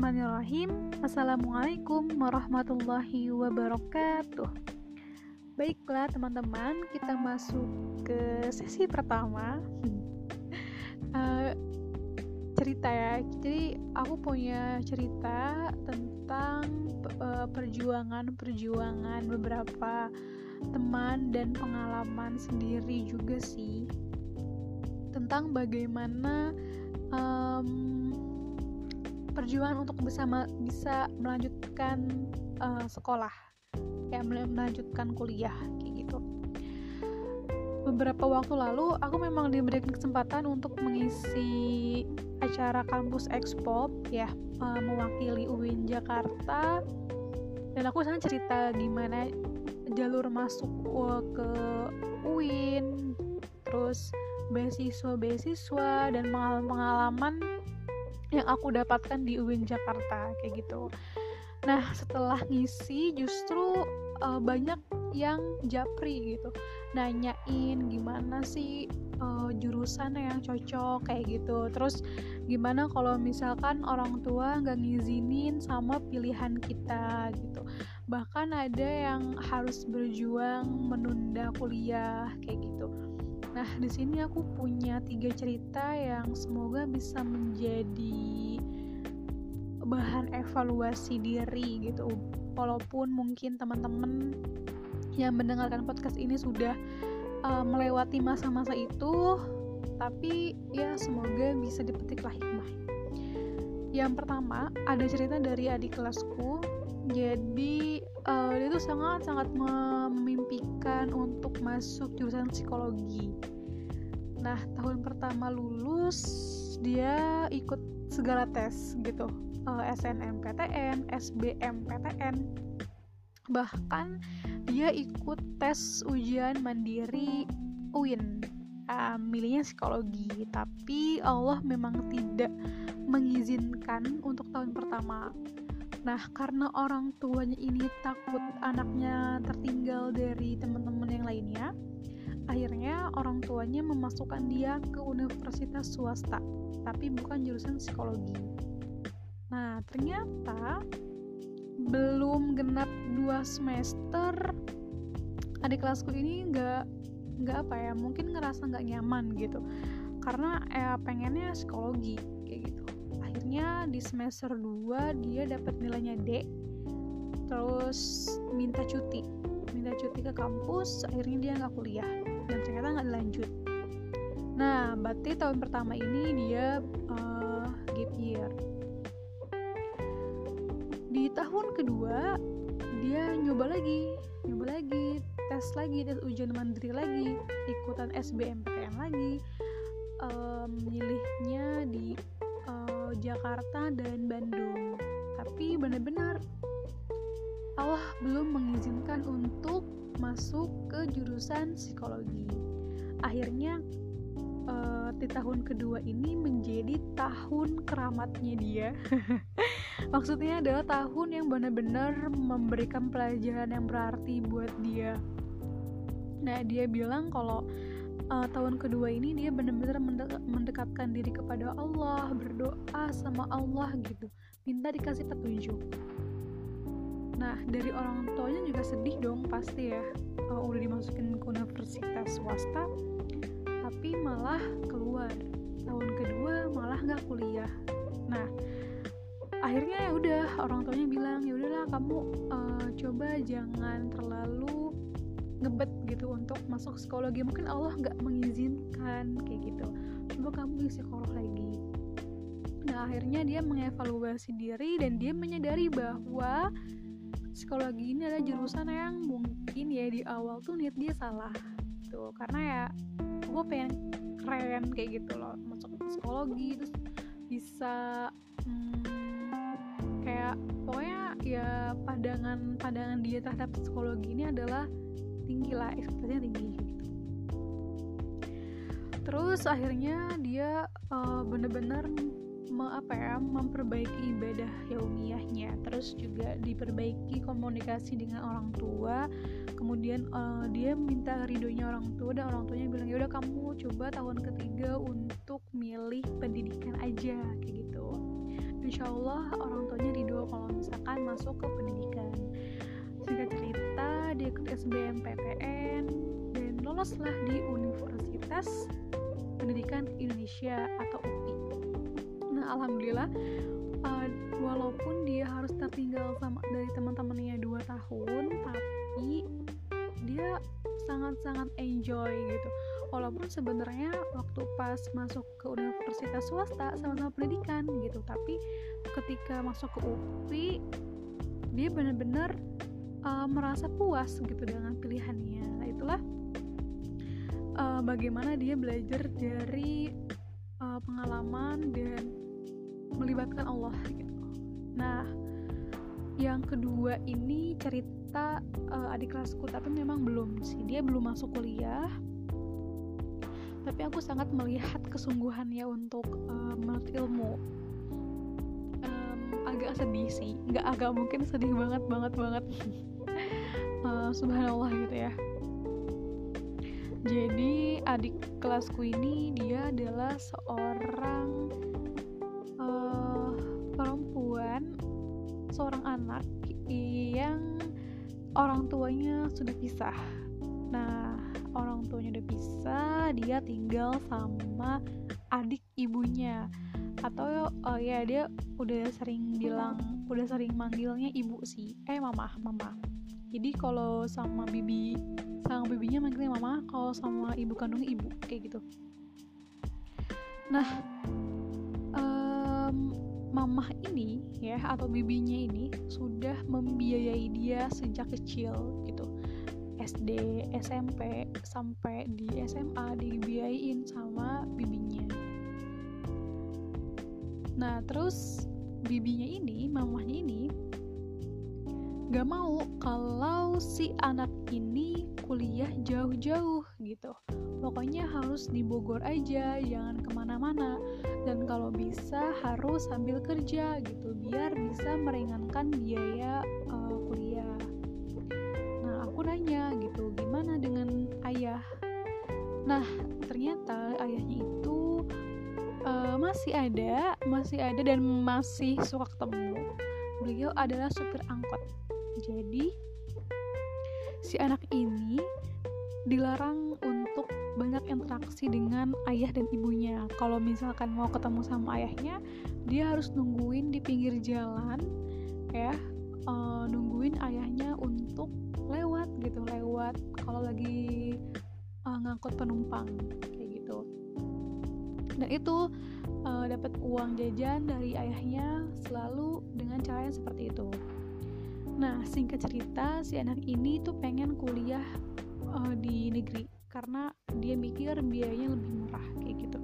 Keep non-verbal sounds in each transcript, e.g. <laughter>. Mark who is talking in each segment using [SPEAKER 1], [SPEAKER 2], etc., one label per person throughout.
[SPEAKER 1] Bismillahirrahmanirrahim. Assalamualaikum warahmatullahi wabarakatuh. Baiklah teman-teman kita masuk ke sesi pertama. Uh, <laughs> Cerita ya. Jadi aku punya cerita tentang uh, perjuangan-perjuangan beberapa teman dan pengalaman sendiri juga sih. Tentang bagaimana um, perjuangan untuk bersama bisa melanjutkan uh, sekolah. Ya melanjutkan kuliah kayak gitu. Beberapa waktu lalu aku memang diberikan kesempatan untuk mengisi acara kampus expo ya uh, mewakili UIN Jakarta. Dan aku sana cerita gimana jalur masuk ke UIN terus beasiswa-beasiswa dan pengalaman-pengalaman yang aku dapatkan di UIN Jakarta kayak gitu. Nah setelah ngisi justru uh, banyak yang japri gitu. Nanyain gimana sih uh, jurusan yang cocok kayak gitu. Terus gimana kalau misalkan orang tua nggak ngizinin sama pilihan kita gitu. Bahkan ada yang harus berjuang menunda kuliah kayak gitu Nah, di sini aku punya tiga cerita yang semoga bisa menjadi bahan evaluasi diri gitu. Walaupun mungkin teman-teman yang mendengarkan podcast ini sudah uh, melewati masa-masa itu, tapi ya semoga bisa dipetiklah hikmah. Yang pertama, ada cerita dari adik kelasku. Jadi uh, dia tuh sangat sangat memimpikan untuk masuk jurusan psikologi. Nah tahun pertama lulus dia ikut segala tes gitu, uh, SNMPTN, SBMPTN, bahkan dia ikut tes ujian mandiri UIN. Uh, milihnya psikologi, tapi Allah memang tidak mengizinkan untuk tahun pertama Nah, karena orang tuanya ini takut anaknya tertinggal dari teman-teman yang lainnya, akhirnya orang tuanya memasukkan dia ke universitas swasta, tapi bukan jurusan psikologi. Nah, ternyata belum genap dua semester, adik kelasku ini nggak nggak apa ya, mungkin ngerasa nggak nyaman gitu, karena eh, pengennya psikologi kayak gitu akhirnya di semester 2 dia dapat nilainya D. Terus minta cuti. Minta cuti ke kampus akhirnya dia nggak kuliah dan ternyata nggak lanjut. Nah berarti tahun pertama ini dia uh, gap year. Di tahun kedua dia nyoba lagi nyoba lagi tes lagi tes ujian mandiri lagi ikutan SBMPTN lagi. Um, milihnya Jakarta dan Bandung. Tapi benar-benar Allah belum mengizinkan untuk masuk ke jurusan psikologi. Akhirnya uh, di tahun kedua ini menjadi tahun keramatnya dia. <laughs> Maksudnya adalah tahun yang benar-benar memberikan pelajaran yang berarti buat dia. Nah dia bilang kalau uh, tahun kedua ini dia benar-benar mendekatkan diri kepada Allah berdoa sama Allah gitu. Minta dikasih petunjuk. Nah dari orang tuanya juga sedih dong pasti ya. Uh, udah dimasukin ke universitas swasta tapi malah keluar. Tahun kedua malah nggak kuliah. Nah akhirnya ya udah orang tuanya bilang ya udahlah kamu uh, coba jangan terlalu ngebet gitu untuk masuk psikologi. Mungkin Allah nggak mengizinkan kayak gitu. Coba kamu isi psikolog lagi. Nah akhirnya dia mengevaluasi diri dan dia menyadari bahwa psikologi ini adalah jurusan yang mungkin ya di awal tuh niat dia salah tuh karena ya gue pengen keren kayak gitu loh. Masuk psikologi terus bisa hmm, kayak pokoknya ya pandangan pandangan dia terhadap psikologi ini adalah tinggi lah ekspektasinya tinggi gitu. Terus akhirnya dia uh, bener-bener me, apa ya memperbaiki ibadah yaumiyahnya. Terus juga diperbaiki komunikasi dengan orang tua. Kemudian uh, dia minta ridhonya orang tua dan orang tuanya bilang ya udah kamu coba tahun ketiga untuk milih pendidikan aja kayak gitu. Insya Allah orang tuanya ridho kalau misalkan masuk ke pendidikan singkat cerita dia ikut SBMPTN dan loloslah di Universitas Pendidikan Indonesia atau UPI nah alhamdulillah uh, walaupun dia harus tertinggal sama dari teman-temannya dua tahun tapi dia sangat-sangat enjoy gitu. Walaupun sebenarnya waktu pas masuk ke universitas swasta sama-sama pendidikan gitu tapi ketika masuk ke UPI dia benar-benar uh, merasa puas gitu dengan pilihannya. Nah itulah uh, bagaimana dia belajar dari uh, pengalaman dan melibatkan Allah gitu. Nah, yang kedua ini cerita uh, adik kelasku tapi memang belum sih. Dia belum masuk kuliah. Tapi aku sangat melihat kesungguhannya untuk uh, menurut ilmu agak sedih sih nggak agak mungkin sedih banget banget banget uh, <laughs> subhanallah gitu ya jadi adik kelasku ini dia adalah seorang seorang anak yang orang tuanya sudah pisah. Nah, orang tuanya udah pisah, dia tinggal sama adik ibunya. Atau uh, ya dia udah sering bilang, udah sering manggilnya ibu sih. Eh, mama, mama. Jadi kalau sama bibi sama bibinya manggilnya mama, kalau sama ibu kandungnya ibu kayak gitu. Nah, mamah ini ya atau bibinya ini sudah membiayai dia sejak kecil gitu SD, SMP sampai di SMA dibiayain sama bibinya. Nah terus bibinya ini, mamahnya ini gak mau kalau si anak ini kuliah jauh-jauh gitu. Pokoknya harus di Bogor aja jangan ke mana-mana. Dan kalau bisa harus sambil kerja gitu biar bisa meringankan biaya uh, kuliah. Nah aku nanya gitu gimana dengan ayah? Nah ternyata ayahnya itu masih ada masih ada dan masih suka ketemu beliau adalah supir angkot jadi si anak ini dilarang untuk banyak interaksi dengan ayah dan ibunya. Kalau misalkan mau ketemu sama ayahnya, dia harus nungguin di pinggir jalan, ya, uh, nungguin ayahnya untuk lewat gitu, lewat. Kalau lagi uh, ngangkut penumpang kayak gitu. Dan itu uh, dapat uang jajan dari ayahnya selalu dengan cara yang seperti itu. Nah, singkat cerita, si anak ini tuh pengen kuliah uh, di negeri karena dia mikir biayanya lebih murah kayak gitu.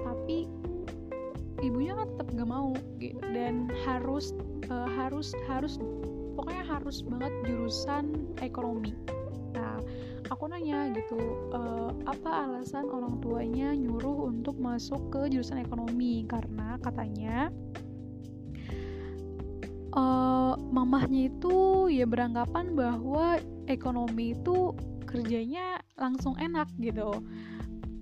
[SPEAKER 1] Tapi ibunya kan tetap gak mau gitu. Dan harus uh, harus harus pokoknya harus banget jurusan ekonomi aku nanya gitu uh, apa alasan orang tuanya nyuruh untuk masuk ke jurusan ekonomi? Karena katanya uh, mamahnya itu ya beranggapan bahwa ekonomi itu kerjanya langsung enak gitu.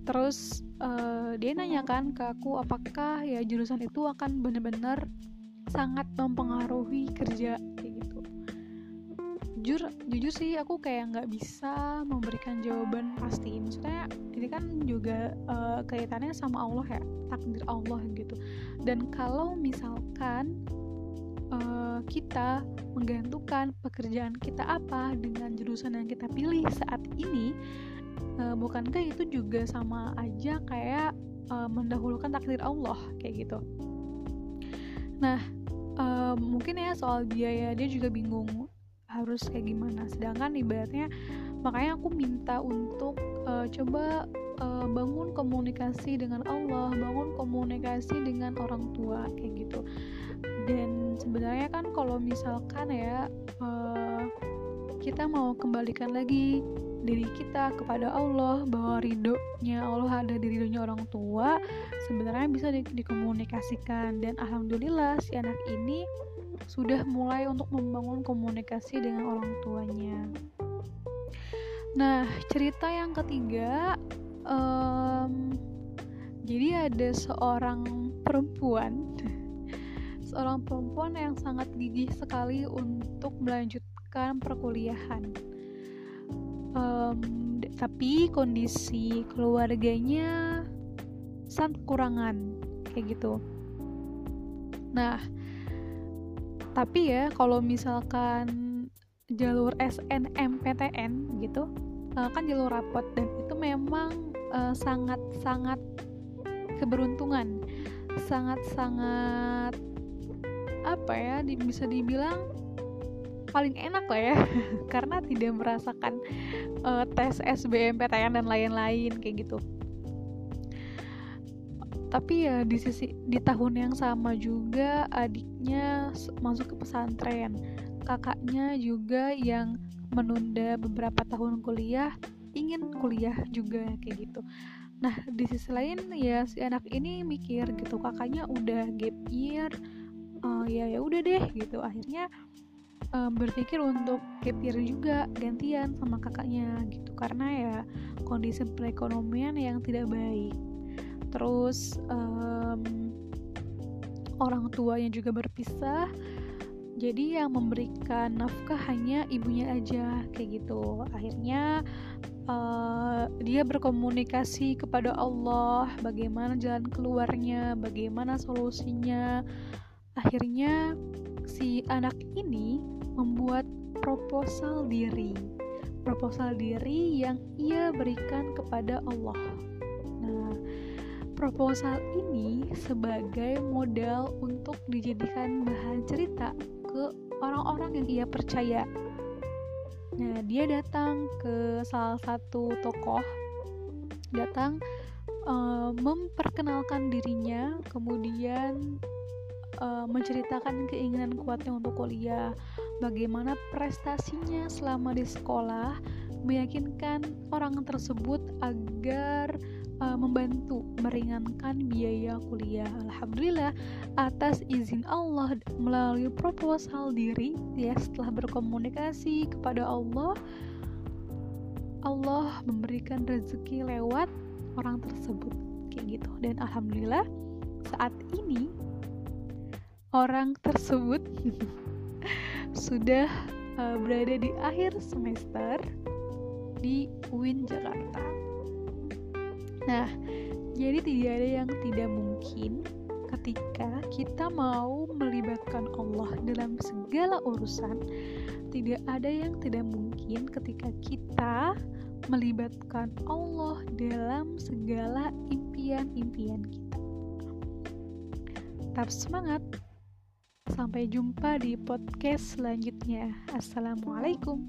[SPEAKER 1] Terus uh, dia nanyakan ke aku apakah ya jurusan itu akan benar-benar sangat mempengaruhi kerja jujur jujur sih aku kayak nggak bisa memberikan jawaban pasti. Maksudnya ini kan juga uh, kaitannya sama Allah ya takdir Allah gitu. Dan kalau misalkan uh, kita menggantungkan pekerjaan kita apa dengan jurusan yang kita pilih saat ini uh, bukankah itu juga sama aja kayak uh, mendahulukan takdir Allah kayak gitu? Nah uh, mungkin ya soal biaya dia juga bingung harus kayak gimana. Sedangkan ibaratnya makanya aku minta untuk uh, coba uh, bangun komunikasi dengan Allah bangun komunikasi dengan orang tua kayak gitu. Dan sebenarnya kan kalau misalkan ya uh, kita mau kembalikan lagi diri kita kepada Allah bahwa ridhonya Allah ada di ridhonya orang tua sebenarnya bisa di dikomunikasikan. Dan alhamdulillah si anak ini sudah mulai untuk membangun komunikasi dengan orang tuanya. Nah cerita yang ketiga um, jadi ada seorang perempuan. Seorang perempuan yang sangat gigih sekali untuk melanjutkan perkuliahan. Um, tapi kondisi keluarganya sangat kurangan kayak gitu. Nah tapi ya kalau misalkan jalur SNMPTN gitu uh, kan jalur rapot dan itu memang uh, sangat sangat keberuntungan. Sangat sangat apa ya bisa dibilang paling enak lah ya. <laughs> Karena tidak merasakan uh, tes SBMPTN dan lain-lain kayak gitu tapi ya di sisi di tahun yang sama juga adiknya masuk ke pesantren. Kakaknya juga yang menunda beberapa tahun kuliah ingin kuliah juga kayak gitu. Nah di sisi lain ya si anak ini mikir gitu kakaknya udah gap year uh, ya ya udah deh gitu. Akhirnya um, berpikir untuk gap year juga gantian sama kakaknya gitu. Karena ya kondisi perekonomian yang tidak baik terus um, orang tuanya juga berpisah jadi yang memberikan nafkah hanya ibunya aja kayak gitu akhirnya uh, dia berkomunikasi kepada Allah bagaimana jalan keluarnya bagaimana solusinya akhirnya si anak ini membuat proposal diri. Proposal diri yang ia berikan kepada Allah. Proposal ini sebagai modal untuk dijadikan bahan cerita ke orang-orang yang ia percaya. Nah, dia datang ke salah satu tokoh, datang uh, memperkenalkan dirinya, kemudian uh, menceritakan keinginan kuatnya untuk kuliah, bagaimana prestasinya selama di sekolah, meyakinkan orang tersebut agar uh, membantu meringankan biaya kuliah. Alhamdulillah atas izin Allah melalui proposal diri ya setelah berkomunikasi kepada Allah Allah memberikan rezeki lewat orang tersebut kayak gitu dan alhamdulillah saat ini orang tersebut <laughs> sudah uh, berada di akhir semester di UIN Jakarta. Nah, jadi tidak ada yang tidak mungkin ketika kita mau melibatkan Allah dalam segala urusan. Tidak ada yang tidak mungkin ketika kita melibatkan Allah dalam segala impian-impian kita. Tetap semangat! Sampai jumpa di podcast selanjutnya. Assalamualaikum.